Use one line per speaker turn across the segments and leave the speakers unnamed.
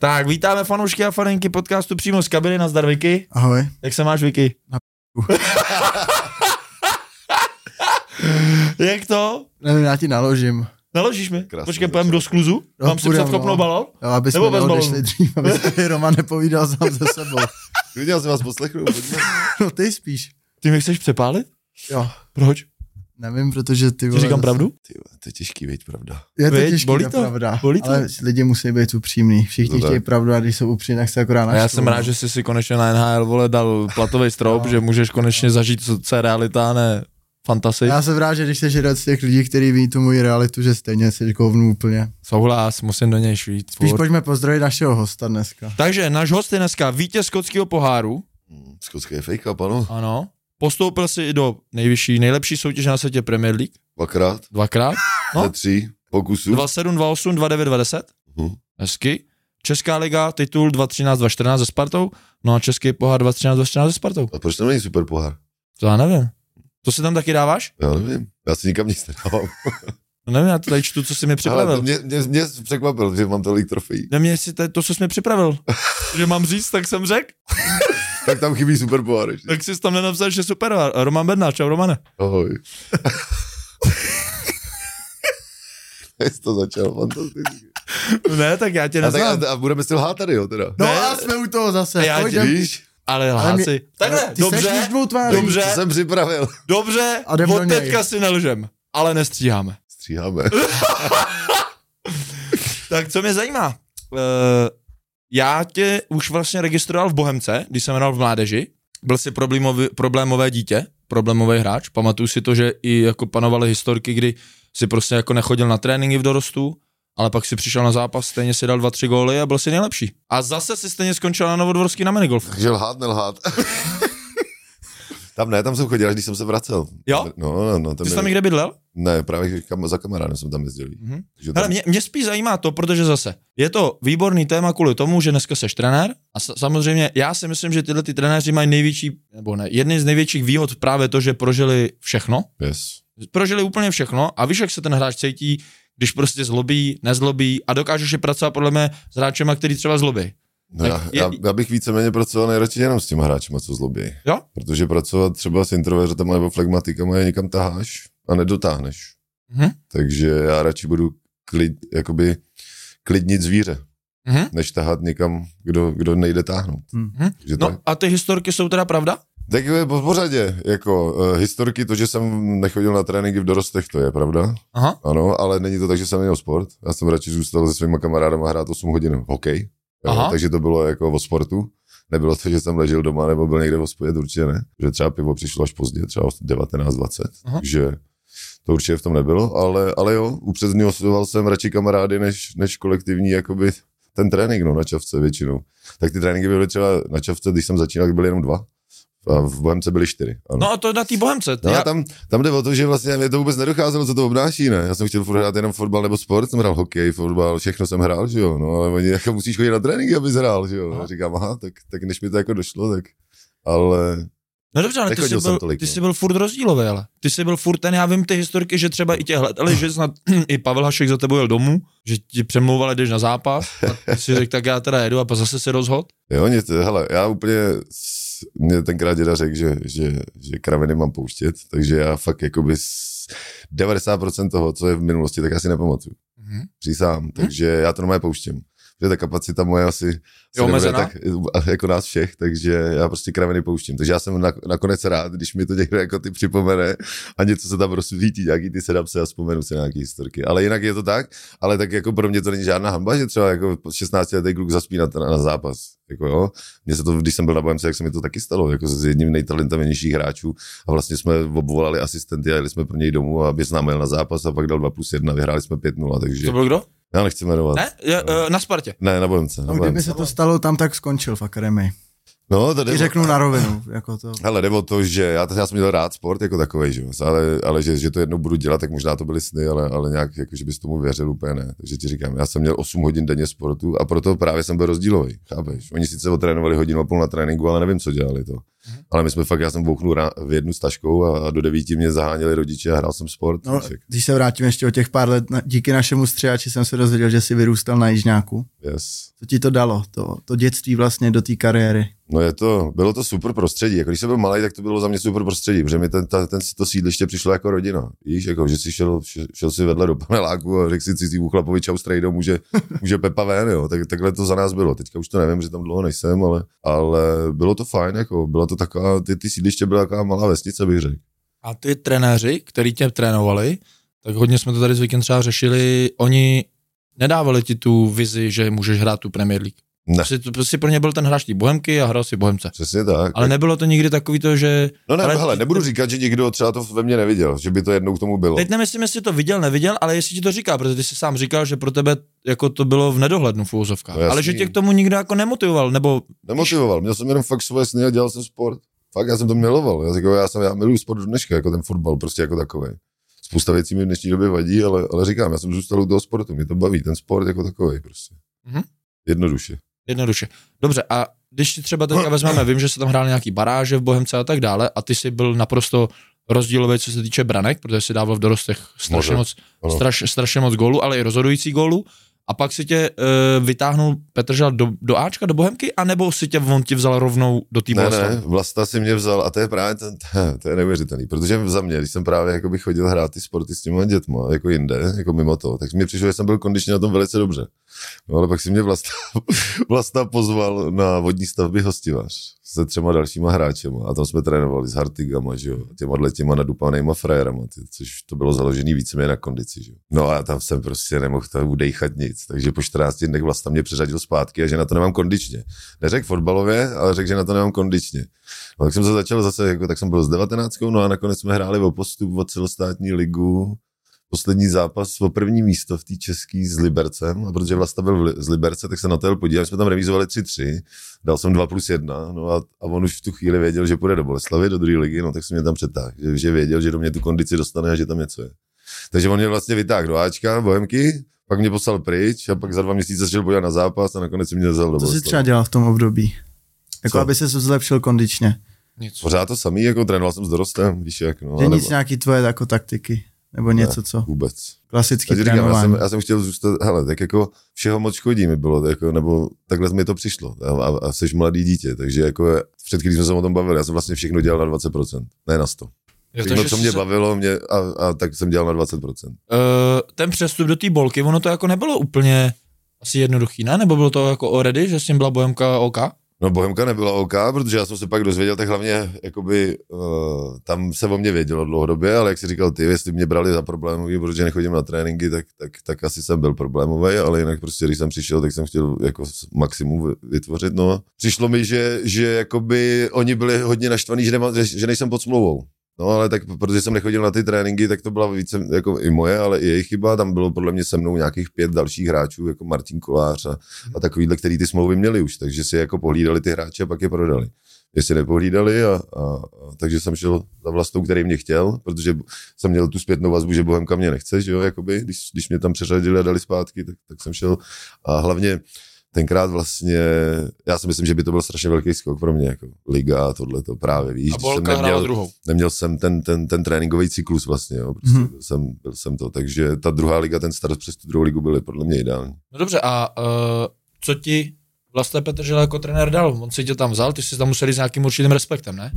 Tak, vítáme fanoušky a faninky podcastu přímo z kabiny. Nazdar, Vicky.
Ahoj.
Jak se máš, Vicky?
Na
Jak to?
Nevím, já ti naložím.
Naložíš mi?
Krásně
Počkej, pojem do skluzu?
No,
Mám si
půjdem,
předkopnout
no.
balon?
Jo, aby jsme
Nebo bez
neodešli dřív, aby se Roman nepovídal sám ze sebou.
Já si vás poslechnu.
No ty spíš.
Ty mě chceš přepálit?
Jo.
Proč?
Nevím, protože ty
Ti
vole,
říkám pravdu?
Ty, vole, to je těžký, viď, pravda.
Je to těžký,
bolí
to, pravda.
Bolí to?
Ale lidi musí být upřímní. Všichni
To
chtějí pravdu a když jsou upřímní, tak se akorát
A
naštvou.
já jsem rád, že jsi si konečně na NHL vole dal platový strop,
No.
že můžeš konečně zažít, co co je realita, ne fantasy.
Já jsem rád, že když jsi jeden z těch lidí, který ví tu moji realitu, že stejně jsi kovnu úplně.
Souhlas, musím do něj švít.
Spíš pojďme pozdravit našeho hosta dneska.
Takže náš host je dneska vítěz skotského poháru,
Hmm, Skotský je fake up, ano.
ano. Postoupil si i do nejvyšší, nejlepší soutěže na světě Premier League,
Dvakrát,
dvakrát. No.
ze tří pokusů.
27, 28, 29, 20.
Mhm.
Hezky. Česká liga, titul 2013, 2014 se Spartou, no a Český pohár 2013, 2014 se Spartou.
A proč to není super pohár?
To já nevím. To si tam taky dáváš?
Já nevím, já si nikam nic nedávám.
No nevím, já to tady čtu, co jsi mi
Ale
připravil.
to mě, mě, mě překvapil, že mám tolik trofejí.
Ne, mě si to, to, co jsi mi připravil. že mám říct, tak jsem řekl.
Tak tam chybí super pohár ještě.
Tak jsi tam nenapsal, že super. Roman Bednář, čau Romane.
Ahoj. Jsi to začal fantasticky.
Ne, tak já tě
A, tak,
neznám.
a, a budeme si lhát tady, jo, teda.
No
Ne.
a jsme u toho zase.
Já ti
Pojďem.
Víš,
Ale lháci. Takhle,
Ty seš
dobře,
tváří.
dobře.
co jsem připravil.
dobře,
A
od
něj.
teďka si nelžem, ale nestříháme.
Stříháme.
Tak co mě zajímá? Uh, já tě už vlastně registroval v Bohemce, když jsem hrál v mládeži. Byl jsi problémový, problémové dítě, problémový hráč. Pamatuju si to, že i jako panovaly historky, kdy si prostě jako nechodil na tréninky v dorostu, ale pak si přišel na zápas, stejně si dal dva, tři góly a byl si nejlepší. A zase si stejně skončil na Novodvorský na minigolf.
Takže lhát, nelhát. tam ne, tam jsem chodil, až když jsem se vracel.
Jo?
No, no, no.
Ty
Tam
jsi
je-
tam někde bydlel?
Ne, právě kam, za kamarádem jsem tam jezdil.
Mhm.
Takže tam,
Hele, mě, mě spíš zajímá to, protože zase je to výborný téma kvůli tomu, že dneska seš trenér a s- samozřejmě já si myslím, že tyhle ty trenéři mají největší, nebo ne, jedny z největších výhod právě to, že prožili všechno,
yes.
prožili úplně všechno a víš, jak se ten hráč cítí, když prostě zlobí, nezlobí a dokážeš je pracovat podle mě s hráčema, který třeba zlobí.
No, já,
je-
já, já, bych víceméně pracoval nejradši jenom s těma hráči, co zlobí.
Jo?
Protože pracovat třeba s introvertama nebo flegmatikama je někam taháš a nedotáhneš.
Mhm.
Takže já radši budu klid, jakoby klidnit zvíře,
Mhm.
než tahat někam, kdo, kdo nejde táhnout.
Mhm.
Takže
No
tak.
a ty historky jsou teda pravda?
Tak je po pořadě, jako uh, historky, to, že jsem nechodil na tréninky v dorostech, to je pravda.
Aha.
Ano, ale není to tak, že jsem měl sport. Já jsem radši zůstal se svými kamarádama hrát 8 hodin hokej. Jo,
Aha.
takže to bylo jako o sportu. Nebylo to, že jsem ležel doma nebo byl někde v hospodě, to určitě ne. Že třeba pivo přišlo až pozdě, třeba 19-20.
Aha.
Takže to určitě v tom nebylo, ale, ale jo, upřednostňoval jsem radši kamarády než, než kolektivní jakoby ten trénink no, na čavce většinou. Tak ty tréninky byly třeba na čavce, když jsem začínal, byly jenom dva. A v Bohemce byly čtyři. Ano.
No a to na té bohemce.
No
Já,
tam, tam jde o to, že vlastně mě to vůbec nedocházelo, co to obnáší, ne? Já jsem chtěl furt hrát jenom fotbal nebo sport, jsem hrál hokej, fotbal, všechno jsem hrál, že jo, no, ale oni jako musíš chodit na tréninky, abys hrál, že jo.
Aha.
A říkám, aha, tak, tak než mi to jako došlo, tak, ale
No dobře, ale ty jsi, byl,
tolik,
ty
no.
jsi byl furt rozdílový, ale. Ty jsi byl furt ten, já vím ty historky, že třeba i tě hledali, že snad i Pavel Hašek za tebou jel domů, že ti přemlouvali, jdeš na zápas a ty si řekl, tak já teda jedu a pak zase si rozhod.
jo, nic, hele, já úplně, mě tenkrát děda řekl, že, že, že kraviny mám pouštět, takže já fakt jakoby s 90% toho, co je v minulosti, tak já si nepamatuju.
Mhm.
Přísám, takže já to normálně pouštím. Že ta kapacita moje asi
Je
se
omezená?
tak jako nás všech, takže já prostě kraviny pouštím. Takže já jsem na, nakonec rád, když mi to někdo jako ty připomene a něco se tam rozsvítí, nějaký ty sedapce a vzpomenu si nějaký historky. Ale jinak je to tak, ale tak jako pro mě to není žádná hamba, že třeba jako 16 letý kluk zaspí na, na, na zápas. Jako jo. Mně se to, když jsem byl na Bohemce, jak se mi to taky stalo, jako s jedním nejtalentovanějších hráčů a vlastně jsme obvolali asistenty a jeli jsme pro něj domů, aby s námi jel na zápas a pak dal 2 plus 1, vyhráli jsme 5-0, takže
To byl kdo?
Já nechci jmenovat.
Ne? Je, uh, na Spartě.
Ne, na Bohemce. Na
No, kdyby se to stalo tam, tak skončil v akademii.
No, to jde
I
o-
řeknu na rovinu. Jako to.
Ale jde o to, že já, já jsem měl rád sport jako takový, že? jo, ale, ale že, že, to jednou budu dělat, tak možná to byly sny, ale, ale nějak, jako, že bys tomu věřil úplně ne. Takže ti říkám, já jsem měl 8 hodin denně sportu a proto právě jsem byl rozdílový, chápeš? Oni sice otrénovali hodinu a půl na tréninku, ale nevím, co dělali to. Ale my jsme fakt, já jsem bouchnul rá- v jednu s taškou a, do devíti mě zaháněli rodiče a hrál jsem sport.
No, když se vrátím ještě o těch pár let, díky našemu střihači jsem se dozvěděl, že jsi vyrůstal na Jižňáku.
yes.
Co ti to dalo, to, to dětství vlastně do té kariéry?
No je to, bylo to super prostředí. Jako když jsem byl malý, tak to bylo za mě super prostředí, protože mi ten, ta, ten, to sídliště přišlo jako rodina. Víš, jako, že si šel, šel, šel si vedle do paneláku a řekl si cizímu chlapovi čau strejdo, může, může Pepa ven, jo. Tak, takhle to za nás bylo. Teďka už to nevím, že tam dlouho nejsem, ale, ale bylo to fajn, jako, byla to taková, ty, ty sídliště byla taková malá vesnice, bych řekl.
A ty trenéři, který tě trénovali, tak hodně jsme to tady zvykem třeba řešili, oni nedávali ti tu vizi, že můžeš hrát tu Premier League.
Ne.
Jsi, jsi pro ně byl ten hráč té Bohemky a hrál si Bohemce.
Přesně tak.
Ale nebylo to nikdy takový to, že...
no ne,
ale-
hele, nebudu říkat, že nikdo třeba to ve mně neviděl, že by to jednou k tomu bylo.
Teď nemyslím, jestli to viděl, neviděl, ale jestli ti to říká, protože ty jsi sám říkal, že pro tebe jako to bylo v nedohlednu v.
No jasný.
ale že tě k tomu nikdo jako nemotivoval, nebo
Nemotivoval, měl jsem jenom fakt svoje sny a dělal jsem sport. Fakt, já jsem to miloval. Já, jako, já, jsem, já miluji sport do dneška, jako ten fotbal, prostě jako takový. Spousta věcí mi v dnešní době vadí, ale, ale říkám, já jsem zůstal u toho sportu, mě to baví, ten sport jako takový prostě.
Mhm.
Jednoduše.
Jednoduše. Dobře, a když si třeba teďka vezmeme, vím, že se tam hrál nějaký baráže v Bohemce a tak dále, a ty jsi byl naprosto rozdílový, co se týče branek, protože si dával v dorostech strašně moc,
Ano.
straš, strašně moc gólů, ale i rozhodující gólů. A pak si tě uh, vytáhnul Petržal do, do Ačka, do Bohemky, anebo si tě on ti vzal rovnou do té
Ne, ne, Vlasta si mě vzal a to je právě ten, to je neuvěřitelný, protože za mě, když jsem právě jakoby chodil hrát ty sporty s těma dětma, jako jinde, jako mimo to, tak mi přišlo, že jsem byl kondičně na tom velice dobře. No ale pak si mě Vlasta, Vlasta pozval na vodní stavby hostivař se třema dalšíma hráčema a tam jsme trénovali s Hartigama, že jo, těma těma nadupanýma frajerama, ty, což to bylo založený víceméně na kondici, že jo. No a tam jsem prostě nemohl tam udejchat nic, takže po 14 dnech Vlasta mě přeřadil zpátky a že na to nemám kondičně. Neřekl fotbalově, ale řekl, že na to nemám kondičně. No, tak jsem se začal zase, jako, tak jsem byl s 19, no a nakonec jsme hráli o postup o celostátní ligu, poslední zápas o první místo v té český s Libercem, a protože Vlasta byl z Liberce, tak se na to jel podívat, my jsme tam remizovali 3-3, dal jsem 2 plus 1, no a, a, on už v tu chvíli věděl, že půjde do Boleslavy, do druhé ligy, no tak jsem mě tam přetáhl, že, že, věděl, že do mě tu kondici dostane a že tam něco je. Takže on mě vlastně vytáhl do Ačka, Bohemky, pak mě poslal pryč a pak za dva měsíce šel podívat na zápas a nakonec mě vzal do
Co jsi třeba dělal v tom období? Jako
Co?
aby se zlepšil kondičně.
Nic.
Pořád to samý, jako trénoval jsem s dorostem, víš jak, no.
Že nic
nebo-
nějaký tvoje jako taktiky. Nebo něco, co?
Vůbec.
Klasický
Já říkám, já jsem, já jsem chtěl zůstat, hele, tak jako všeho moc škodí mi bylo, jako, nebo takhle mi to přišlo a, a, a jsi mladý dítě, takže jako před chvílí jsme se o tom bavili, já jsem vlastně všechno dělal na 20%, ne na 100.
Jo,
Všechno, co mě
se-
bavilo, mě, a, a, tak jsem dělal na 20%.
Uh, ten přestup do té bolky, ono to jako nebylo úplně asi jednoduchý, ne? Nebo bylo to jako already, že s tím byla Bohemka OK?
No Bohemka nebyla OK, protože já jsem se pak dozvěděl, tak hlavně jakoby, uh, tam se o mě vědělo dlouhodobě, ale jak jsi říkal ty, jestli mě brali za problémový, protože nechodím na tréninky, tak, tak, tak asi jsem byl problémový, ale jinak prostě, když jsem přišel, tak jsem chtěl jako maximum vy- vytvořit, no. Přišlo mi, že, že jakoby oni byli hodně naštvaní, že, nema, že, že nejsem pod smlouvou. No ale tak, protože jsem nechodil na ty tréninky, tak to byla více jako i moje, ale i jejich chyba. Tam bylo podle mě se mnou nějakých pět dalších hráčů, jako Martin Kolář a, a takovýhle, který ty smlouvy měli už, takže si jako pohlídali ty hráče a pak je prodali. Jestli nepohlídali a, a, a, takže jsem šel za vlastou, který mě chtěl, protože jsem měl tu zpětnou vazbu, že Bohemka mě nechce, že jo, jakoby, když, když mě tam přeřadili a dali zpátky, tak, tak jsem šel a hlavně tenkrát vlastně, já si myslím, že by to byl strašně velký skok pro mě, jako liga a tohle to právě, víš,
A
jsem neměl,
druhou.
neměl jsem ten, ten, ten tréninkový cyklus vlastně, jo, prostě
Mhm.
byl, jsem, byl jsem to, takže ta druhá liga, ten start přes tu druhou ligu byly podle mě ideální.
No dobře, a uh, co ti vlastně Petržel jako trenér dal? On si tě tam vzal, ty jsi tam museli s nějakým určitým respektem, ne?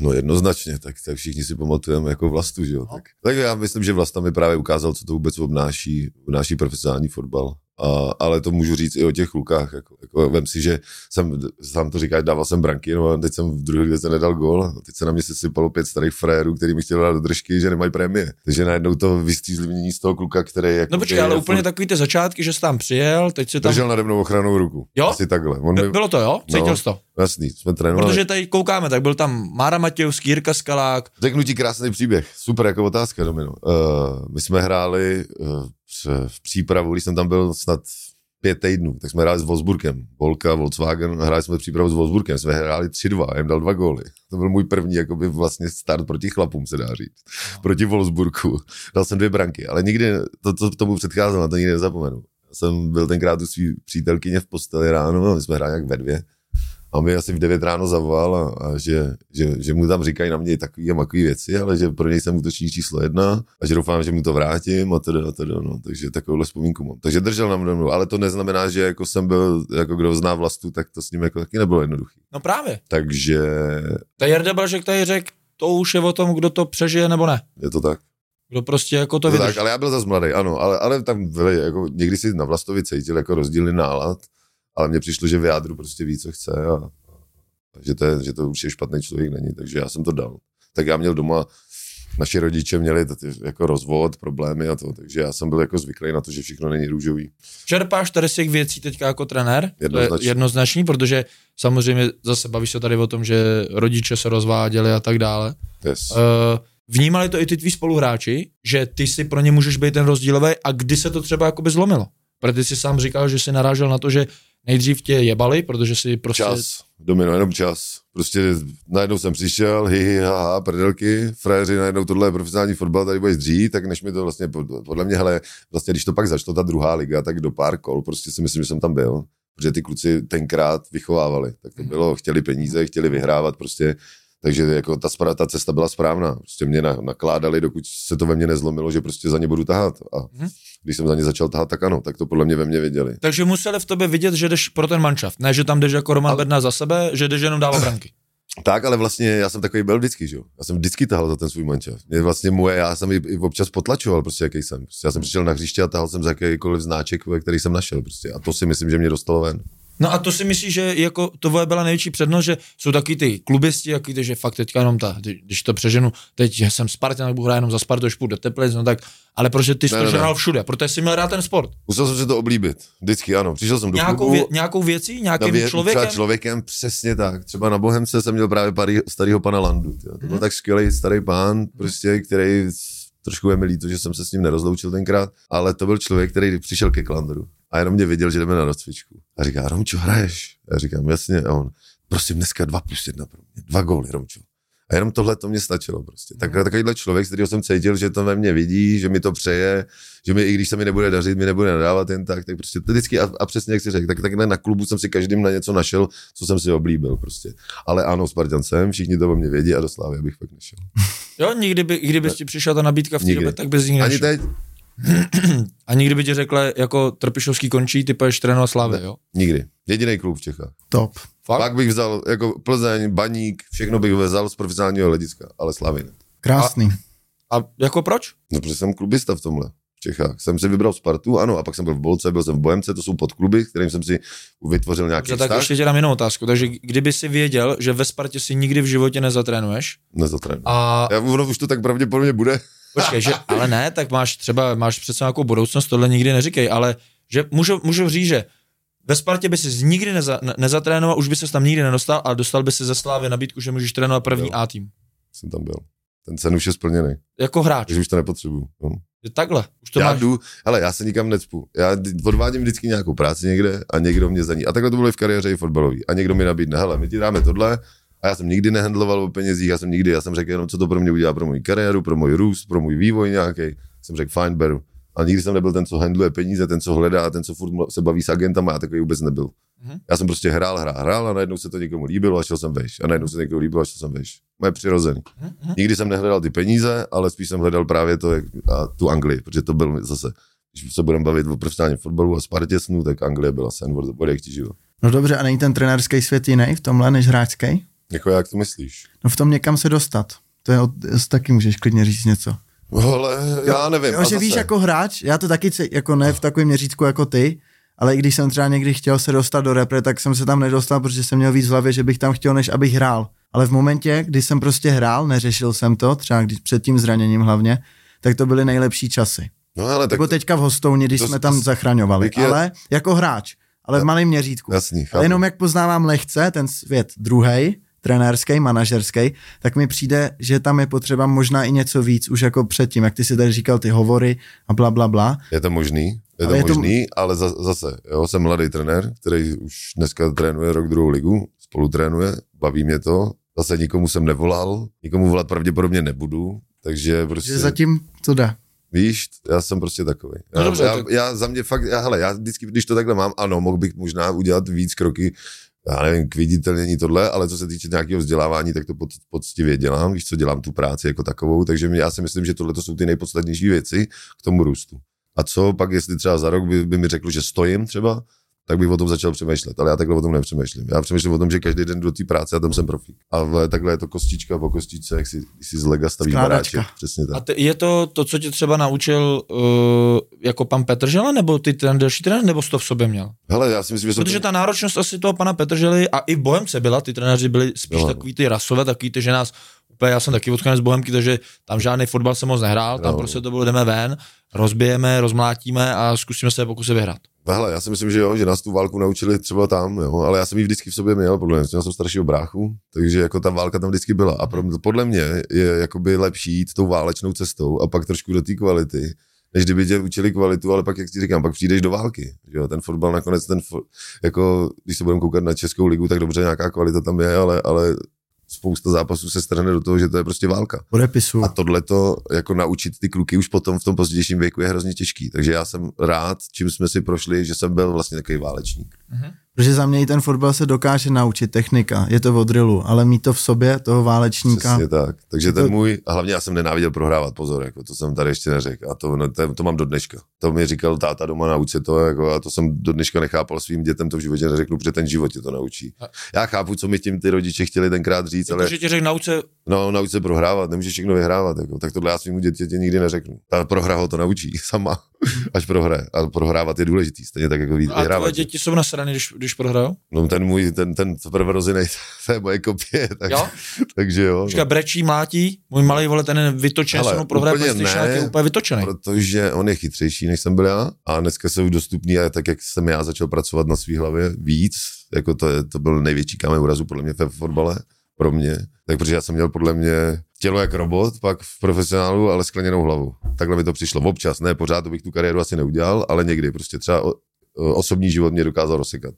No jednoznačně, tak, tak všichni si pamatujeme jako vlastu, že jo.
No.
Tak, tak já myslím, že Vlasta mi právě ukázal, co to vůbec obnáší, obnáší profesionální fotbal. A, ale to můžu říct i o těch klukách. Jako, jako vem si, že jsem, sám to říkáš, dával jsem branky, no a teď jsem v druhé lize nedal gól. A teď se na mě sesypalo pět starých frérů, který mi chtěli dát do držky, že nemají prémie. Takže najednou to vystřízlivění z toho kluka, který jako
No počkej, ale úplně takový ty začátky, že jsi tam přijel, teď si tam...
držel nade mnou ochranou ruku.
Jo?
Asi takhle. On mi,
Bylo to, jo? Cítil
No.
jsi to?
jasný, jsme trénovali.
Protože tady koukáme, tak byl tam Mára Matějovský, Jirka Skalák,
Řeknu ti krásný příběh. Super jako otázka, Domino. Uh, my jsme hráli uh, v přípravu, když jsem tam byl snad pět týdnů, tak jsme hráli s Wolfsburgem. Volka, Volkswagen, hráli jsme přípravu s Wolfsburgem, jsme hráli 3-2, já dal dva góly. To byl můj první jakoby vlastně start proti chlapům, se dá říct. Proti Wolfsburgu. Dal jsem dvě branky, ale nikdy, to, to tomu předcházelo, to nikdy nezapomenu. Já jsem byl tenkrát u svý přítelkyně v posteli ráno, a my jsme hráli jak ve dvě. A mi asi v 9 ráno zavolal a, a že, že, že, mu tam říkají na mě takové a makové věci, ale že pro něj jsem útočník číslo jedna a že doufám, že mu to vrátím a teda, a teda no. Takže takovouhle vzpomínku mám. Takže držel na mnou, ale to neznamená, že jako jsem byl, jako kdo zná vlastu, tak to s ním jako taky nebylo jednoduchý.
No právě.
Takže
Ta Jarda Blažek tady řekl, to už je o tom, kdo to přežije nebo ne.
je to tak.
Kdo prostě jako to
To tak,
vydrží.
ale já byl zase mladý, ano, ale, ale tam byli, jako, někdy si na Vlastovi cítil jako rozdílný nálad, ale mně přišlo, že v jádru prostě ví, co chce a, a že, to je, že to určitě špatný člověk není, takže já jsem to dal. Tak já měl doma, naši rodiče měli t- jako rozvod, problémy a to, takže já jsem byl jako zvyklý na to, že všechno není růžový.
Čerpáš tady z těch věcí teďka jako trenér? To je
Jednoznačně.
jednoznačný, protože samozřejmě zase bavíš se tady o tom, že rodiče se rozváděli a tak dále.
Yes.
Uh, vnímali to i ty tví spoluhráči, že ty si pro ně můžeš být ten rozdílový a kdy se to třeba jakoby zlomilo? Protože ty jsi sám říkal, že si narážel na to, že nejdřív tě jebali, protože si prostě...
Čas, domino, jenom čas. Prostě najednou jsem přišel, hi, hi, ha, ha, prdelky, frajeři, najednou tohle je profesionální fotbal, tady budeš dřít, tak než mi to vlastně, pod- podle mě, hele, vlastně když to pak začalo ta druhá liga, tak do pár kol, prostě si myslím, že jsem tam byl, protože ty kluci tenkrát vychovávali, tak to bylo, chtěli peníze, chtěli vyhrávat prostě, takže jako ta, spra- ta cesta byla správná. Prostě mě na, nakládali, dokud se to ve mně nezlomilo, že prostě za ně budu tahat. A
Mhm.
když jsem za ně začal tahat, tak ano, tak to podle mě ve mně viděli.
Takže museli v tobě vidět, že jdeš pro ten manšaft. Ne, že tam jdeš jako Roman
Ale-
Bedna za sebe, že jdeš jenom dávat branky.
Tak, ale vlastně já jsem takový byl vždycky, že jo. Já jsem vždycky tahal za ten svůj mančaft. Mě vlastně moje, já jsem i, i občas potlačoval, prostě jaký jsem. Prostě já jsem přišel na hřiště a tahal jsem za jakýkoliv znáček, který jsem našel. Prostě. A to si myslím, že mě dostalo ven.
No a to si myslíš, že jako to tvoje byla největší přednost, že jsou taky ty klubisti, jaký ty, že fakt teďka jenom ta, kdy- když to přeženu, teď jsem Spartan, tak budu hrát jenom za Spartu, až půjdu do Teplic, no tak, ale protože ty jsi
Ne,
to žral všude, protože jsi měl rád ten sport.
Musel jsem si to oblíbit. Vždycky, ano. Přišel jsem do
Nějakou,
klubu.
vě, nějakou věcí, nějakým
vě-
člověkem.
Třeba člověkem, přesně tak. Třeba na Bohemce jsem měl právě parý, starého pana Landu. Tyjo. To byl tak skvělý starý pán, prostě, který trošku je mi líto, že jsem se s ním nerozloučil tenkrát, ale to byl člověk, který přišel ke Klandru a jenom mě viděl, že jdeme na rozcvičku. A říká, Romčo, hraješ? A já říkám, jasně. A on, prosím, dneska dva plus jedna pro mě. Dva góly, Romčo. A jenom tohle to mě stačilo prostě. Tak, takovýhle člověk, z kterého jsem cítil, že to ve mně vidí, že mi to přeje, že mi, i když se mi nebude dařit, mi nebude nadávat jen tak, tak prostě to vždycky, a, a přesně jak si řekl, tak takhle na klubu jsem si každým na něco našel, co jsem si oblíbil prostě. Ale ano, Spartan jsem, všichni to o mě vědí a do Slávy abych fakt nešel.
Jo, nikdy by, kdyby ti přišla ta nabídka v té době, tak bys nikdy
Ani
nešel.
teď,
A nikdy by ti řekla, jako Trpišovský končí, ty poješ trénovat Slávy, jo?
nikdy. Jediný klub v Čechách.
Top.
Fakt?
Pak bych vzal, jako Plzeň, Baník, všechno bych vzal z profesionálního hlediska, ale Slávy ne.
Krásný.
A jako proč?
No, protože jsem klubista v tomhle. V Čechách. Jsem si vybral Spartu, ano, a pak jsem byl v Bolce, byl jsem v Bohemce, to jsou podkluby, kterým jsem si vytvořil nějaký
Že tak ještě tě dám jinou otázku. Takže kdyby si věděl, že ve Spartě si nikdy v životě nezatrénuješ
Nezatrénu.
a
Já, ono už to tak pravděpodobně bude.
Počkej, že, ale ne, tak máš třeba, máš přece nějakou budoucnost, tohle nikdy neříkej, ale že můžu, můžu říct, že ve Spartě by si nikdy neza, ne, nezatrénoval, už by se tam nikdy nedostal a dostal by si ze Slávy nabídku, že můžeš trénovat první
Jo.
A tým.
Jsem tam byl. Ten sen už je splněný,
Jako hráč.
takže už to nepotřebuju. No.
Že takhle. Už to
já
máš.
jdu, hele, já se nikam necpu. Já odvádím vždycky nějakou práci někde a někdo mě za ní. A takhle to bylo i v kariéře i fotbalový. A někdo mi nabídne, hele, my ti dáme tohle. A já jsem nikdy nehandloval o penězích, já jsem nikdy, já jsem řekl jenom, co to pro mě udělá pro moji kariéru, pro můj růst, pro můj vývoj nějaký. Jsem řekl, fajn, beru. A nikdy jsem nebyl ten, co handluje peníze, ten, co hledá, ten, co furt se baví s agentama, já takový vůbec nebyl.
Mhm.
Já jsem prostě hrál, hrál, hrál a najednou se to někomu líbilo a šel jsem veš. A najednou se to někomu líbilo a šel jsem veš. Moje přirozený.
Mhm.
Nikdy jsem nehledal ty peníze, ale spíš jsem hledal právě to, jak, a tu Anglii, protože to byl zase, když se budeme bavit o profesionálním fotbalu a Spartě snu, tak Anglie byla sen od jak ti živo.
No dobře, a není ten trenérský svět jiný v tomhle než hráčský?
Jako jak to myslíš?
No v tom někam se dostat. To je, od, taky můžeš klidně říct něco.
Ale já nevím.
Jo, že víš, jako hráč, já to taky, jako ne v takovém měřítku jako ty, ale i když jsem třeba někdy chtěl se dostat do repre, tak jsem se tam nedostal, protože jsem měl víc v hlavě, že bych tam chtěl, než abych hrál. Ale v momentě, kdy jsem prostě hrál, neřešil jsem to, třeba když před tím zraněním hlavně, tak to byly nejlepší časy.
No ale tak
Jako teďka v Hostouni, když
to-
jsme tam
to-
zachraňovali,
je-
ale jako hráč, ale v malém měřítku.
jasný,
Ale jenom jak poznávám lehce ten svět druhý, trenérský, manažerský, tak mi přijde, že tam je potřeba možná i něco víc, už jako předtím, jak ty si tady říkal ty hovory a bla, bla, bla.
Je to možný, je to
Ale je to-
možný, ale za, zase, jo, jsem mladý trenér, který už dneska trénuje rok druhou ligu, spolu trénuje, baví mě to, zase nikomu jsem nevolal, nikomu volat pravděpodobně nebudu, takže prostě...
Že zatím to jde.
Víš, já jsem prostě takový.
No
Já,
dobře,
já,
tak-
já, za mě fakt, já, hele, já vždycky, když to takhle mám, ano, mohl bych možná udělat víc kroky já nevím, k viditelnění tohle, ale co se týče nějakého vzdělávání, tak to pod, poctivě dělám, víš co, dělám tu práci jako takovou, takže já si myslím, že tohle to jsou ty nejpodstatnější věci k tomu růstu. A co pak, jestli třeba za rok by, by mi řekl, že stojím třeba, tak bych o tom začal přemýšlet, ale já takhle o tom nepřemýšlím. Já přemýšlím o tom, že každý den do té práce a tam jsem profík. Ale takhle je to kostička po kostičce, jak si, si z lega staví baráček. Přesně tak.
A t- je to to, co tě třeba naučil uh, jako pan Petržela, nebo ty ten další trenér, nebo jsi to v sobě měl?
Hele, já si myslím, že jsem
Protože
to...
ta náročnost asi toho pana Petržely a i v Bohemce byla, ty trenéři byli spíš
no.
takový ty rasové, takový ty, že nás úplně, já jsem taky odcházel z Bohemky, takže tam žádný fotbal se moc nehrál, tam
Jo.
prostě to bylo jdeme ven, rozbijeme, rozmlátíme a zkusíme se pokusit vyhrát.
Hele, já si myslím, že jo, že nás tu válku naučili třeba tam, jo, ale já jsem ji vždycky v sobě měl, podle mě, měl jsem staršího bráchu, takže jako ta válka tam vždycky byla. A pro, podle mě je jakoby lepší jít tou válečnou cestou a pak trošku do té kvality, než kdyby tě učili kvalitu, ale pak, jak ti říkám, pak přijdeš do války. Že jo, ten fotbal nakonec, ten, jako, když se budeme koukat na Českou ligu, tak dobře, nějaká kvalita tam je, ale, ale spousta zápasů se strhne do toho, že to je prostě válka.
Podepisu.
A tohle to jako naučit ty kluky už potom v tom pozdějším věku je hrozně těžký. Takže já jsem rád, čím jsme si prošli, že jsem byl vlastně takový válečník.
Protože za mě i ten fotbal se dokáže naučit, technika, je to o drillu, ale mít to v sobě, toho válečníka,
Přesně tak. Takže
To-
ten můj, a hlavně já jsem nenáviděl prohrávat, pozor, jako to jsem tady ještě neřekl. A to, no, to, to, mám do dneška. To mi říkal táta doma, nauč se to, jako, a to jsem do dneška nechápal svým dětem, to v životě neřeknu, protože ten život tě to naučí.
A-
Já chápu, co mi tím ty rodiče chtěli tenkrát říct, ale
Takže ti řekl nauce,
no, nauč se prohrávat, nemůžeš všechno vyhrávat. Jako. Tak tohle já svým dítěti nikdy neřeknu. Ta prohra ho to naučí sama, až prohraje. A prohrávat je důležitý, stejně tak jako
a tvoje děti jsou nasraný, když, když prohrajou?
No ten můj, ten, ten prvorozený, to je moje kopie, tak,
Jo?
takže jo.
Říká, brečí, mlátí, můj malý vole, ten je vytočený,
Hele,
se mnou prohraje
úplně
PlayStation,
ne.
je úplně vytočený.
protože on je chytřejší, než jsem byl já a dneska jsou dostupný a tak, jak jsem já začal pracovat na svý hlavě víc, jako to, je, to byl největší kámen úrazu podle mě ve fotbale, pro mě, tak protože já jsem měl podle mě tělo jak robot, pak v profesionálu, ale skleněnou hlavu. Takhle mi to přišlo občas, ne pořád, to bych tu kariéru asi neudělal, ale někdy prostě třeba o, o, osobní život mě dokázal rozsekat.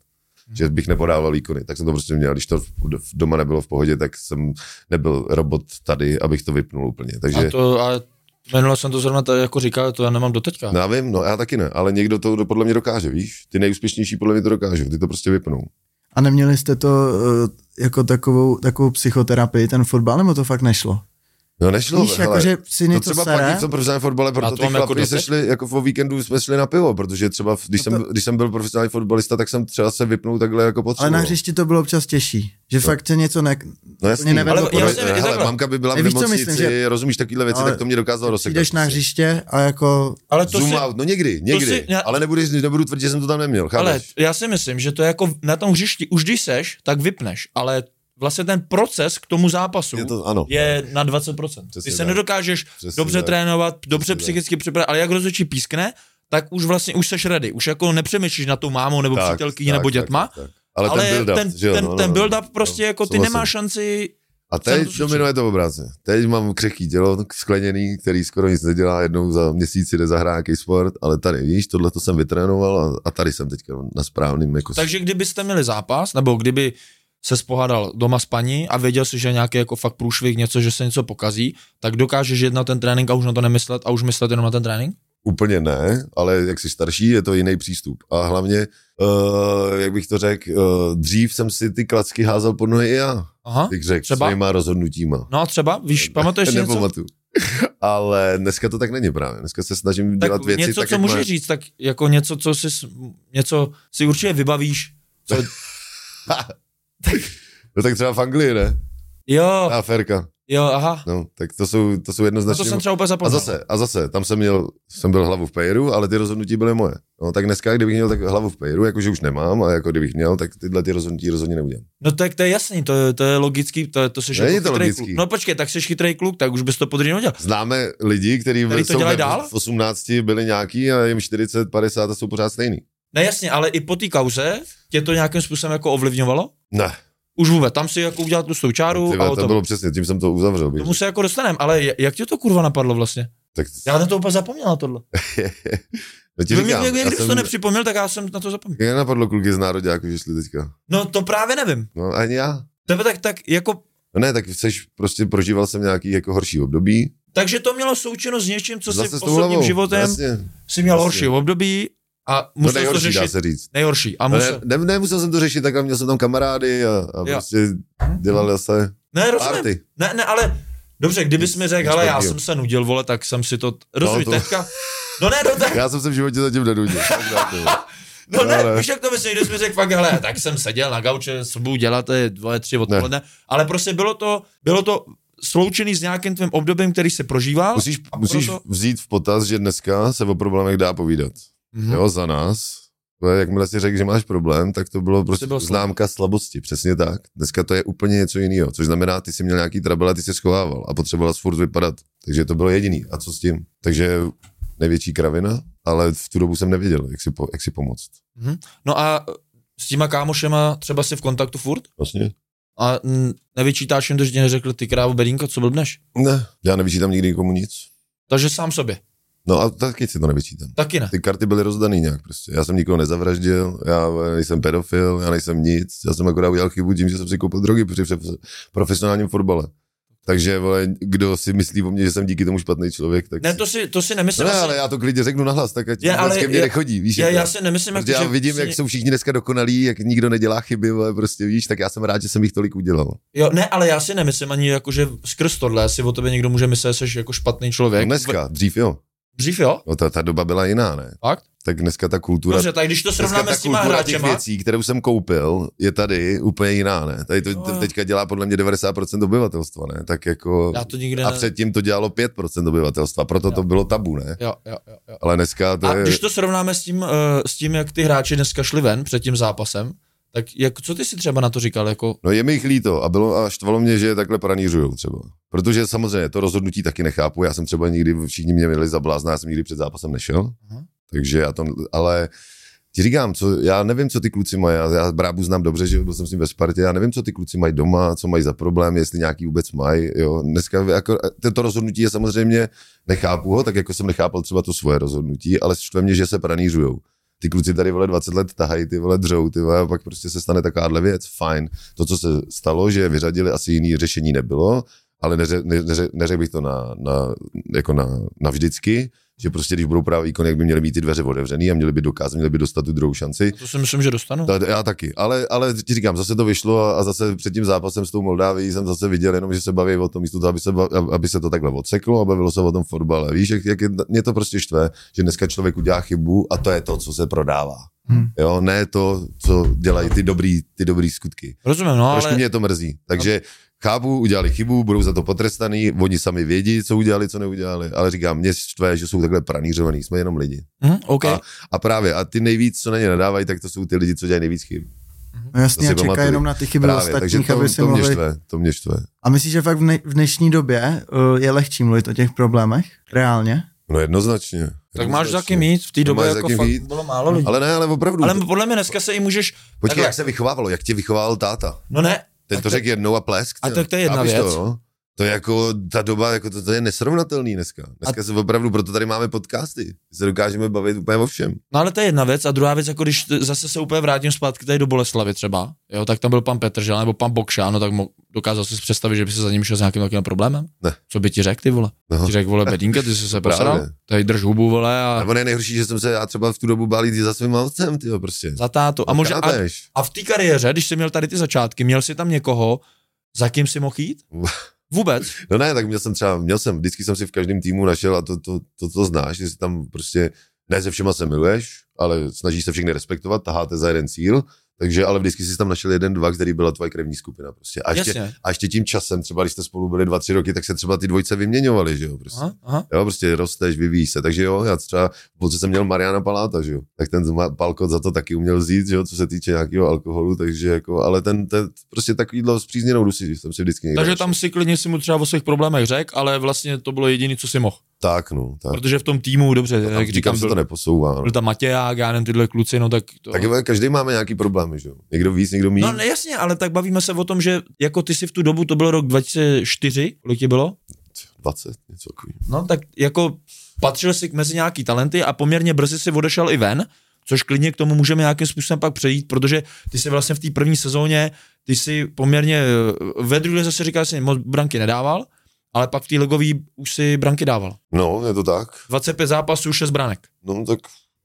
Že bych nepodával výkony, tak jsem to prostě měl. Když to v- doma nebylo v pohodě, tak jsem nebyl robot tady, abych to vypnul úplně. Takže...
A to, a minule jsem to zrovna tady jako říkal, to já nemám doteďka.
No, já vím, no já taky ne, ale někdo to podle mě dokáže, víš? Ty nejúspěšnější podle mě to dokážou, ty to prostě vypnou.
A neměli jste to eh, jako takovou, takovou psychoterapii, ten fotbal, nebo to fakt nešlo?
No nešlo,
Víš, jako,
hele,
že si
to třeba
sere,
platí v tom profesionálním fotbale, proto
to
ty
mám jako
se šli, jako po víkendu jsme šli na pivo, protože třeba, v- když,
No
jsem, když jsem byl profesionální fotbalista, tak jsem třeba se vypnul takhle jako
ale
potřeboval.
na hřišti to bylo občas těžší, že fakt se něco ne...
No jasný,
nevedlo
Ale
podle-
já jsem- je
hele,
takhle.
mamka by byla v nemocnici,
myslím, že-
rozumíš takovéhle věci,
Ale
tak to mě dokázalo rozsekat.
Přijdeš na hřiště a jako...
Ale to
Zoom
si,
out, no někdy, někdy,
si-
ale nebudeš, nebudu tvrdit, že jsem to tam neměl,
ale já si myslím, že to je jako na tom hřišti, už když seš, tak vypneš, ale vlastně ten proces k tomu zápasu
Je to, ano.
je na 20%.
Přesně
Ty se
tak.
nedokážeš
Přesně
dobře
tak.
trénovat, dobře
tak.
psychicky připravit, ale jak rozhodčí pískne, tak už vlastně už seš ready. Už jako nepřemýšlíš na tou mámou nebo
Tak,
přítelkyní
tak,
nebo
tak,
dětma,
tak, tak. Ale,
ale
ten build-up,
ten,
že jo,
ten,
no,
ten
no,
build-up
no,
prostě
no,
jako ty nemáš šanci
A teď
to
dominuje to obráceně. Teď mám křehký tělo, skleněný, který skoro nic nedělá, jednou za měsíc jde zahrát nějaký sport, ale tady, víš, tohle to jsem vytrénoval a, a tady jsem teďka na správným jako...
Takže kdybyste měli zápas, nebo kdyby se spohádal doma s paní a věděl si, že nějaký jako fakt průšvih, něco, že se něco pokazí, tak dokážeš jít na ten trénink a už na to nemyslet a už myslet jenom na ten trénink?
Úplně ne, ale jak jsi starší, je to jiný přístup. A hlavně, uh, jak bych to řekl, uh, dřív jsem si ty klacky házel pod nohy i já,
Aha,
bych řekl,
Třeba?
svýma rozhodnutíma.
no a třeba, víš, pamatuješ si něco?
Nepamatuju. Ale dneska to tak není právě. Dneska se snažím
Tak
dělat věci
něco,
tak,
co můžeš
má-
říct, tak jako něco, co si, něco si určitě vybavíš. Co,
No tak třeba v Anglii, ne?
jo,
Ta ferka.
jo, aha.
No, tak to jsou, to jsou
No
jednoznačně...
to jsem třeba úplně
A
zapomněl.
zase, a zase, tam jsem měl, jsem byl hlavu v pejru, ale ty rozhodnutí byly moje. No tak dneska, kdybych měl tak hlavu v pejru, jakože už nemám, a jako kdybych měl, tak tyhle ty rozhodnutí rozhodně neudělám.
No tak to je jasný, to je, to je logický, to, je, to jsi
Není
jako
to logický.
kluk. No počkej, tak jsi chytrý kluk, tak už bys to podřídil dělal.
Známe lidi, kteří
to
jsou
dál?
v 18 byli nějaký a jim 40, 50 a jsou pořád stejný.
Ne jasně, ale i po té kauze tě to nějakým způsobem jako ovlivňovalo?
Ne,
Už vůbec, tam si jako udělal tu čáru
ty,
a
to
tom.
bylo přesně, tím jsem to uzavřel. Bych.
Tomu se jako dostaneme, ale jak tě to kurva napadlo vlastně?
Tak,
Já na to úplně zapomněl na tohle.
no ti říkám,
mě, mě, když
jsem,
to nepřipomněl, tak já jsem na to zapomněl.
jak napadlo kluky z nároďáku, že šli teďka?
No to právě nevím.
No ani já.
Tebe tak, tak jako,
No ne, tak seš, prostě prožíval jsem nějaký jako horší období.
takže to mělo součinnost s něčím, co si
Zase s tou
osobním
hlavou,
životem
Jasně.
si měl
jasně.
horší období A
To
musel to
nejhorší, dá
řešit.
se říct.
Nejhorší. A
No
musel...
Ne, ne, nemusel jsem to řešit, tak měl jsem tam kamarády a, a prostě dělali zase
Ne, rozumím.
party.
Ne, ne, ale dobře, kdybys mi řekl, ale já jsem se nudil, vole, tak jsem si to, rozumíš,
to-
teďka, no ne, no tak,
Já jsem se v životě zatím nenudil. dá to.
no ne,
ale-
víš, jak to myslím, když mi řekl fakt, hele, tak jsem seděl na gauče, co budu dělat, to je dvoje, tři odpoledne, ale prostě bylo to, bylo to sloučený s nějakým tvým obdobím, který se prožíval.
Musíš,
a
musíš
proto-
vzít v potaz, že dneska se o problémech dá povídat.
Mhm.
Jo, za nás. Jakmile si řekl, že máš problém, tak to bylo prostě
bylo
známka slabosti, přesně tak. Dneska to je úplně něco jiného, což znamená, ty jsi měl nějaký trouble a ty jsi schovával a potřeboval furt vypadat. Takže to bylo jediný. A co s tím? Takže největší kravina, ale v tu dobu jsem nevěděl, jak si, po, jak si pomoct.
Mhm. No a s těma kámošema třeba si v kontaktu furt?
Vlastně?
A nevyčítáš jim to, že ti neřekl ty krávo bedínko, co blbneš?
Ne, já nevyčítám nikdy nikomu nic.
Takže sám sobě.
No a taky si to nevyčítám.
Taky ne.
Ty karty byly rozdaný nějak prostě. Já jsem nikoho nezavraždil, já nejsem pedofil, já nejsem nic, já jsem akorát udělal chybu tím, že jsem si koupil drogy při profesionálním fotbale. Takže vole, kdo si myslí o mě, že jsem díky tomu špatný člověk, tak
Ne, to si, to si nemyslím.
No ne,
asi-
ale já to klidně řeknu nahlas, tak ať
Je,
je,
ale
ke mně
je-
nechodí, víš.
já,
jako.
já si nemyslím, jak
Protože já vidím,
si-
jak jsou všichni dneska dokonalí, jak nikdo nedělá chyby, vole, prostě víš, tak já jsem rád, že jsem jich tolik udělal.
Jo, ne, ale já si nemyslím ani jako, že skrz tohle si o tebe někdo může myslet, že jsi jako špatný člověk.
No dneska, dřív jo.
Dřív jo?
No ta, ta doba byla jiná, ne?
Fakt?
Tak dneska ta kultura
Dobře, tak když to srovnáme s těma
kultura těch
hráčema,
věcí, kterou jsem koupil, je tady úplně jiná, ne? Tady to,
Jo, jo.
to teďka dělá podle mě 90% obyvatelstva, ne? Tak jako...
já to nikdy
A
ne...
předtím to dělalo 5% obyvatelstva, proto to bylo tabu, ne?
Jo, jo, jo, jo.
Ale dneska to
A
je...
když to srovnáme s tím, uh, s tím, jak ty hráči dneska šli ven před tím zápasem, tak jak, co ty si třeba na to říkal? Jako,
No je mi jich líto a, bylo, a štvalo mě, že je takhle pranířujou třeba. Protože samozřejmě to rozhodnutí taky nechápu, já jsem třeba nikdy, všichni mě měli za blázna, já jsem nikdy před zápasem nešel,
Aha.
takže já to, ale ti říkám, co, já nevím, co ty kluci mají, já, já Brábu znám dobře, že byl jsem s ním ve Spartě, já nevím, co ty kluci mají doma, co mají za problém, jestli nějaký vůbec mají, jo, dneska jako, tento rozhodnutí je samozřejmě, nechápu ho, tak jako jsem nechápal třeba to svoje rozhodnutí, ale štve mě, že se pranířujou. Ty kluci tady vole 20 let tahají, ty vole dřou, ty vole, a pak prostě se stane takováhle věc, fajn. To, co se stalo, že vyřadili, asi jiný řešení nebylo, ale neře, ne, neře, neřekl bych to na, na, jako na, na vždycky, že prostě když budou právě výkony, jak by měly být ty dveře otevřený a měli by dokázat, měli by dostat tu druhou šanci.
to si myslím, že dostanu.
Ta, já taky, ale, ale ti říkám, zase to vyšlo a, a zase před tím zápasem s tou Moldávií jsem zase viděl jenom, že se baví o tom místo toho, aby se, aby se to takhle odseklo a bavilo se o tom fotbale. Víš, jak, jak je, mě to prostě štve, že dneska člověk udělá chybu a to je to, co se prodává.
Hmm.
Jo, ne to, co dělají ty dobrý, ty dobrý skutky.
Rozumím, no,
Trošku
ale
mě to mrzí. Takže chápu, udělali chybu, budou za to potrestaný, oni sami vědí, co udělali, co neudělali, ale říkám, mě štve, že jsou takhle pranířovaný, jsme jenom lidi.
hm, OK.
A, a právě, a ty nejvíc, co na ně nadávají, tak to jsou ty lidi, co dělají nejvíc chyb.
No jasně, a čeká
pamatuju.
jenom na ty chyby
Právě, takže
ostatních,
to,
aby si
to mě
mohli...
štve, to mě štve.
A myslíš, že fakt v, ne- v dnešní době uh, je lehčí mluvit o těch problémech? Reálně?
No jednoznačně.
tak máš taky mít, v té době jako fakt
mít.
bylo málo lidí.
Ale ne, ale opravdu.
Ale podle mě dneska se i můžeš,
Počkej,
takhle.
jak se vychovávalo, jak tě vychovával táta?
no ne,
Ten
tak
to řekl jednou a plesk.
A tak to je jedna věc.
To, jo? To je jako, ta doba, jako to, to je nesrovnatelný dneska. Dneska se opravdu, proto tady máme podcasty. Se dokážeme bavit úplně o všem.
No ale to je jedna věc a druhá věc, jako když zase se úplně vrátím zpátky tady do Boleslavy třeba, jo, tak tam byl pan Petržel nebo pan Bokša, no tak mo- dokázal si představit, že by se za ním šel s nějakým takovým problémem?
Ne.
Co by ti řekl ty vole?
No.
Ti řekl, vole, bedínka, ty jsi se posral, tady drž hubu, vole, a
Nebo ne, nejhorší, že jsem se já třeba v tu dobu bál jít za svým otcem, tyjo, prostě.
za tátu. A, možná, a, a v té kariéře, když jsi měl tady ty začátky, měl jsi tam někoho, za kým si mohl jít? Vůbec.
No ne, tak měl jsem třeba, měl jsem, vždycky jsem si v každém týmu našel a to, to, to, to znáš, že si tam prostě, ne se všema se miluješ, ale snažíš se všechny respektovat, taháte za jeden cíl, takže ale vždycky jsi tam našel jeden, dva, který byla tvoje krevní skupina prostě. A ještě,
Jasně.
a ještě tím časem, třeba když jste spolu byli dva, tři roky, tak se třeba ty dvojce vyměňovali, že jo, prostě.
Aha, aha.
Jo, prostě rosteš, vyvíjíš se, takže jo, já třeba, protože jsem měl Mariana Paláta, že jo, tak ten Palkot za to taky uměl vzít, že jo, co se týče nějakého alkoholu, takže jako, ale ten, ten prostě takovýhle zpřízněnou že jsem si vždycky
Takže tam si klidně si mu třeba o svých problémech řekl, ale vlastně to bylo jediné, co si mohl.
Tak, no, tak.
Protože v tom týmu, dobře,
Tam
jak
říkám, se to neposouvá. No.
byl tam Matěják, já nevím, tyhle kluci, no tak to...
Tak jo, každý máme nějaký problémy, že jo. Někdo víc, někdo míň.
No ne, jasně, ale tak bavíme se o tom, že jako ty si v tu dobu, to byl rok 2004, kolik ti bylo?
20, něco takový.
No tak jako patřil si mezi nějaký talenty a poměrně brzy si odešel i ven, což klidně k tomu můžeme nějakým způsobem pak přejít, protože ty si vlastně v té první sezóně, ty si poměrně, eh, ve druhé zase říkal, že si moc branky nedával, ale pak v té ligový už si branky dával.
No, je to tak.
25 zápasů, 6 branek.
No, tak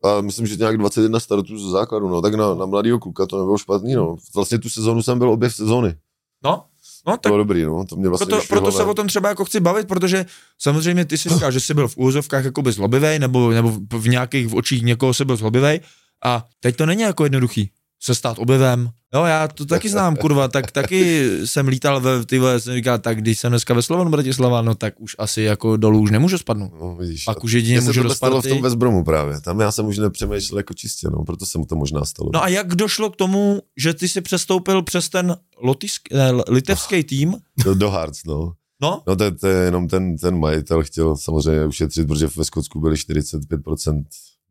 a myslím, že nějak 21 startů ze základu, no, tak na, na mladýho kluka to nebylo špatný, no. Vlastně tu sezonu jsem byl obě v sezóny.
No, no
To
tak
bylo dobrý, no, to mě vlastně
proto, proto se o tom třeba jako chci bavit, protože samozřejmě ty si říkáš, že jsi byl v úzovkách jakoby zlobivej, nebo, nebo v- v nějakých v očích někoho se byl zlobivej. A teď to není jako jednoduchý se stát objevem. Jo, já to taky znám, kurva, tak taky jsem lítal ve, ty vole, jsem říkal, tak když jsem dneska ve Slovanu Bratislava, no tak už asi jako dolů už nemůžu spadnout.
No, vidíš.
Pak už jedině můžu do
stalo v tom Westbromu právě. Tam já jsem už nepřemýšlel jako čistě, no, proto se mu to možná stalo.
No a jak došlo k tomu, že ty si přestoupil přes ten lotysk, ne, litevský tým?
Do, do Hearts, no.
No,
No to, to je jenom ten, ten majitel chtěl samozřejmě ušetřit, protože ve Skotsku byly 45%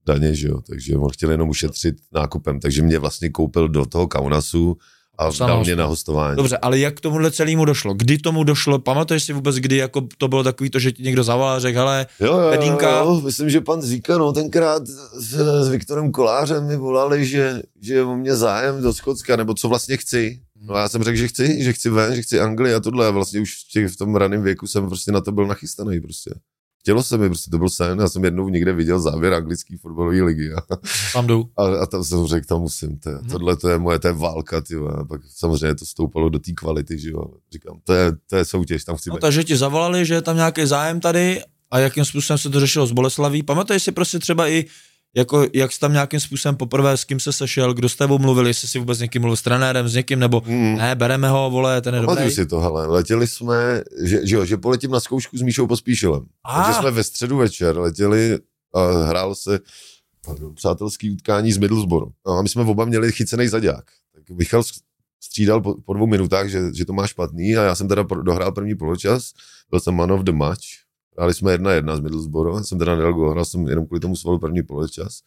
daně, že jo, takže on chtěl jenom ušetřit nákupem, takže mě vlastně koupil do toho Kaunasu a dal mě na hostování.
Dobře, ale jak k tomuhle celému došlo? Kdy tomu došlo? Pamatuješ si vůbec, kdy jako to bylo takový to, že ti někdo zavolal a řekl, hele,
Jo, jo,
Pedínka.
jo, myslím, že pan Zíka, no tenkrát s, s Viktorem Kolářem mi volali, že, že o mě zájem do Skotska, nebo co vlastně chci. No a já jsem řekl, že chci, že chci ven, že chci Anglii a tohle a vlastně už v, těch, v tom raném věku jsem prostě na to byl nachystaný prostě. Chtělo se mi, prostě to byl sen, já jsem jednou někde viděl závěr anglické fotbalové ligy a,
tam jdu.
a, a tam jsem řekl, tam musím, to,
Mhm.
tohle to je moje, to je válka, ty a pak samozřejmě to stoupalo do té kvality, že jo, říkám, to je, to je soutěž, tam chci
No,
být.
takže ti zavolali, že je tam nějaký zájem tady a jakým způsobem se to řešilo s Boleslaví. Pamatuješ si prostě třeba i, jako, jak jsi tam nějakým způsobem poprvé, s kým se sešel, kdo s tebou mluvil, jestli si vůbec s někým mluvil s trenérem, s někým, nebo
Mm.
ne, bereme ho, vole, ten je
Pamatuju
dobrý.
si to, hele, letěli jsme, že, že, jo, že poletím na zkoušku s Míšou Pospíšilem.
A.
Takže jsme ve středu večer letěli a hrál se pardon, přátelský utkání z Middlesbrough. A my jsme oba měli chycený zaďák. Tak Michal střídal po, po dvou minutách, že, že to má špatný a já jsem teda pro- dohrál první poločas, byl jsem man of the match, hráli jsme jedna jedna z Middlesbrough, jsem teda nedal gól, hrál jsem jenom kvůli tomu svalu první poločas.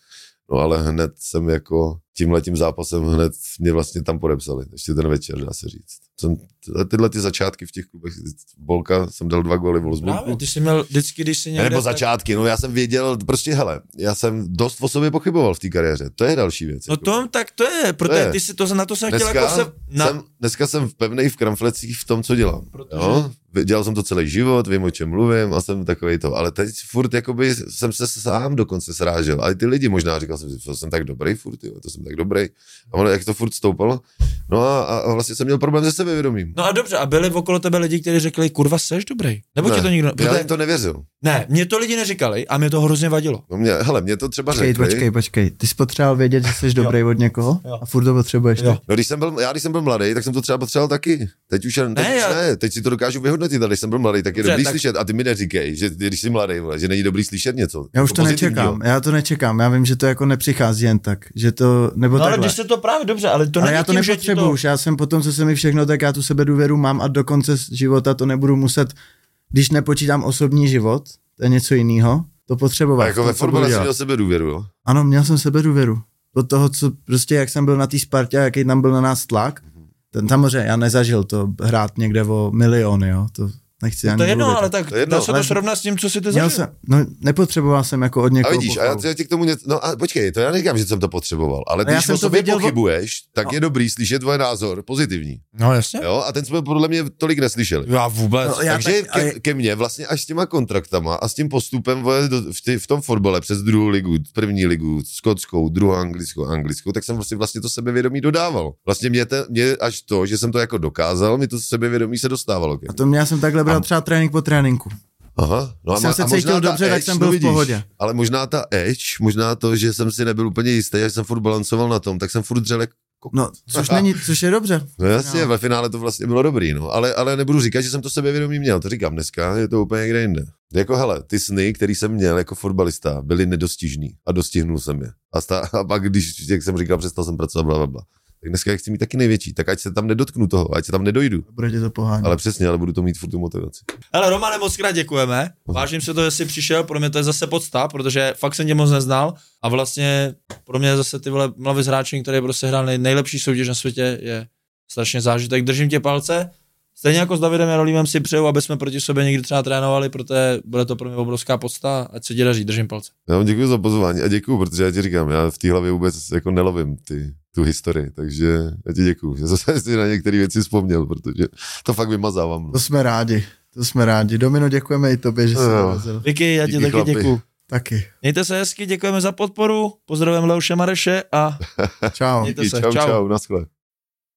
No ale hned jsem jako tímhletím zápasem hned mě vlastně tam podepsali, ještě ten večer, dá se říct. Jsem, tyhle ty začátky v těch klubech, Bolka jsem dal dva góly v Wolfsburgu.
Právě, ty jsi měl vždycky, když jsi někde...
nebo začátky, no já jsem věděl, prostě hele, já jsem dost o sobě pochyboval v té kariéře, to je další věc.
No
jako.
to, tak to je, protože
je.
ty si to, na to jsem chtěl
dneska,
jako se... Na,
jsem, dneska jsem pevnej v kramflecích v tom, co dělám.
Protože-
Jo? Dělal jsem to celý život, vím, o čem mluvím a jsem takový to, ale teď furt jakoby jsem se sám dokonce srážel, ale ty lidi možná říkal jsem, to jsem tak dobrý furt, jo, to jsem tak dobrý. A ono, jak to furt stoupalo, no a, a, vlastně jsem měl problém se sebevědomím.
no a dobře, a byli okolo tebe lidi, kteří řekli, kurva, seš dobrý. Nebo ti
Ne,
to nikdo...
Já
Protože,
jim to nevěřil.
Ne, mě to lidi neříkali a mě to hrozně vadilo.
No mě, hele, mě to třeba
Počkej,
řekli.
počkej, počkej. Ty jsi potřeboval vědět, že jsi dobrý od někoho
Jo.
a furt to potřebuješ.
Jo.
No, když jsem byl, já když jsem byl mladý, tak jsem to třeba potřeboval taky. Teď už, teď
Ne,
ne,
já-
ne, teď si to dokážu vyhodnotit, a když jsem byl mladý, tak je dobrý
tak-
slyšet. A ty mi neříkej, že když jsi mladý, vole, že není dobrý slyšet něco.
Já už to
pozitivního.
nečekám, já to nečekám, já vím, že to jako nepřichází jen tak, že to, nebo
No ale když se to právě dobře, ale to
ale
není
já to
tím, že ti
nepotřebuju,
to...
už já jsem potom, co se mi všechno, tak já tu sebe důvěru mám a do konce života to nebudu muset, když nepočítám osobní život, to je něco jiného, to potřebovat.
A jako ve fotbale jsem
dělat.
měl sebe důvěru, jo.
Ano, měl jsem sebe důvěru. Od toho, co prostě, jak jsem byl na té Spartě, a jaký tam byl na nás tlak, ten samozřejmě, já nezažil to hrát někde o miliony, jo, to nechci ani
To je jedno,
mluvit.
ale tak
To je jedno,
dá se to srovnat s tím, co si ty zažil.
jsem, no, nepotřeboval jsem jako od
A
někoho
vidíš, a já,
pochvalu.
já ti k tomu něco, no a počkej, to já neříkám, že jsem to potřeboval, ale
A
když
jsem
o
to
sobě
věděl o-
pochybuješ, tak
No.
je dobrý slyšet tvůj názor, pozitivní,
No jasně.
jo, a ten jsme podle mě tolik neslyšeli.
Já vůbec.
No, já
Takže
tak-
ke, ke mně vlastně až s těma kontraktama a s tím postupem do, v, ty, v tom fotbale přes druhou ligu, první ligu, skotskou, druhou anglickou, anglickou, tak jsem vlastně, vlastně to sebevědomí dodával. Vlastně mě, te, mě až to, že jsem to jako dokázal, mi to sebevědomí se dostávalo. Ke.
A to mě jsem takhle bral
A-
třeba trénink po tréninku.
Aha, no
Když jsem se
možná
cítil dobře, tak jsem byl v pohodě.
Ale možná ta edge, možná to, že jsem si nebyl úplně jistý, že jsem furt balancoval na tom, tak jsem furt dřel jak
No, což není, což je dobře.
No jasně,
No.
ve finále to vlastně bylo dobrý, no. Ale, ale nebudu říkat, že jsem to sebevědomí měl, to říkám dneska, je to úplně někde jinde. Jako hele, ty sny, který jsem měl jako fotbalista, byly nedostižný a dostihnul jsem je. A, sta, a pak, když, jak jsem říkal, přestal jsem pracovat, bla, bla, bla. Tak dneska chci mít taky největší, tak ať se tam nedotknu toho, ať se tam nedojdu.
Bude tě to pohánět.
Ale přesně, ale budu to mít furt tu motivaci.
Ale Romane, moc krát děkujeme. Vážím se to, že jsi přišel, pro mě to je zase podsta, protože fakt jsem tě moc neznal a vlastně pro mě zase ty vole mladý hráčin, který prostě hrál nej, nejlepší soutěž na světě, je strašně zážitek. Držím tě palce. Stejně jako s Davidem Jarolímem si přeju, aby jsme proti sobě někdy třeba trénovali, protože bude to pro mě obrovská podsta. Ať se ti daří, držím palce.
Já vám děkuji za pozvání a děkuji, protože já ti říkám, já v té hlavě vůbec jako nelovím ty, tu historii, takže já ti děkuji, že jsem si na některé věci vzpomněl, protože to fakt vymazávám. no.
To jsme rádi, to jsme rádi. Domino, děkujeme i tobě, že jsi dorazil.
Vicky, já ti
Díky,
taky
chlapi.
děkuju.
Taky.
Mějte se hezky, děkujeme za podporu, pozdravujeme Leoše Mareše a
Čau.
Mějte
Díky,
se,
čau,
čau.
čau, naschle.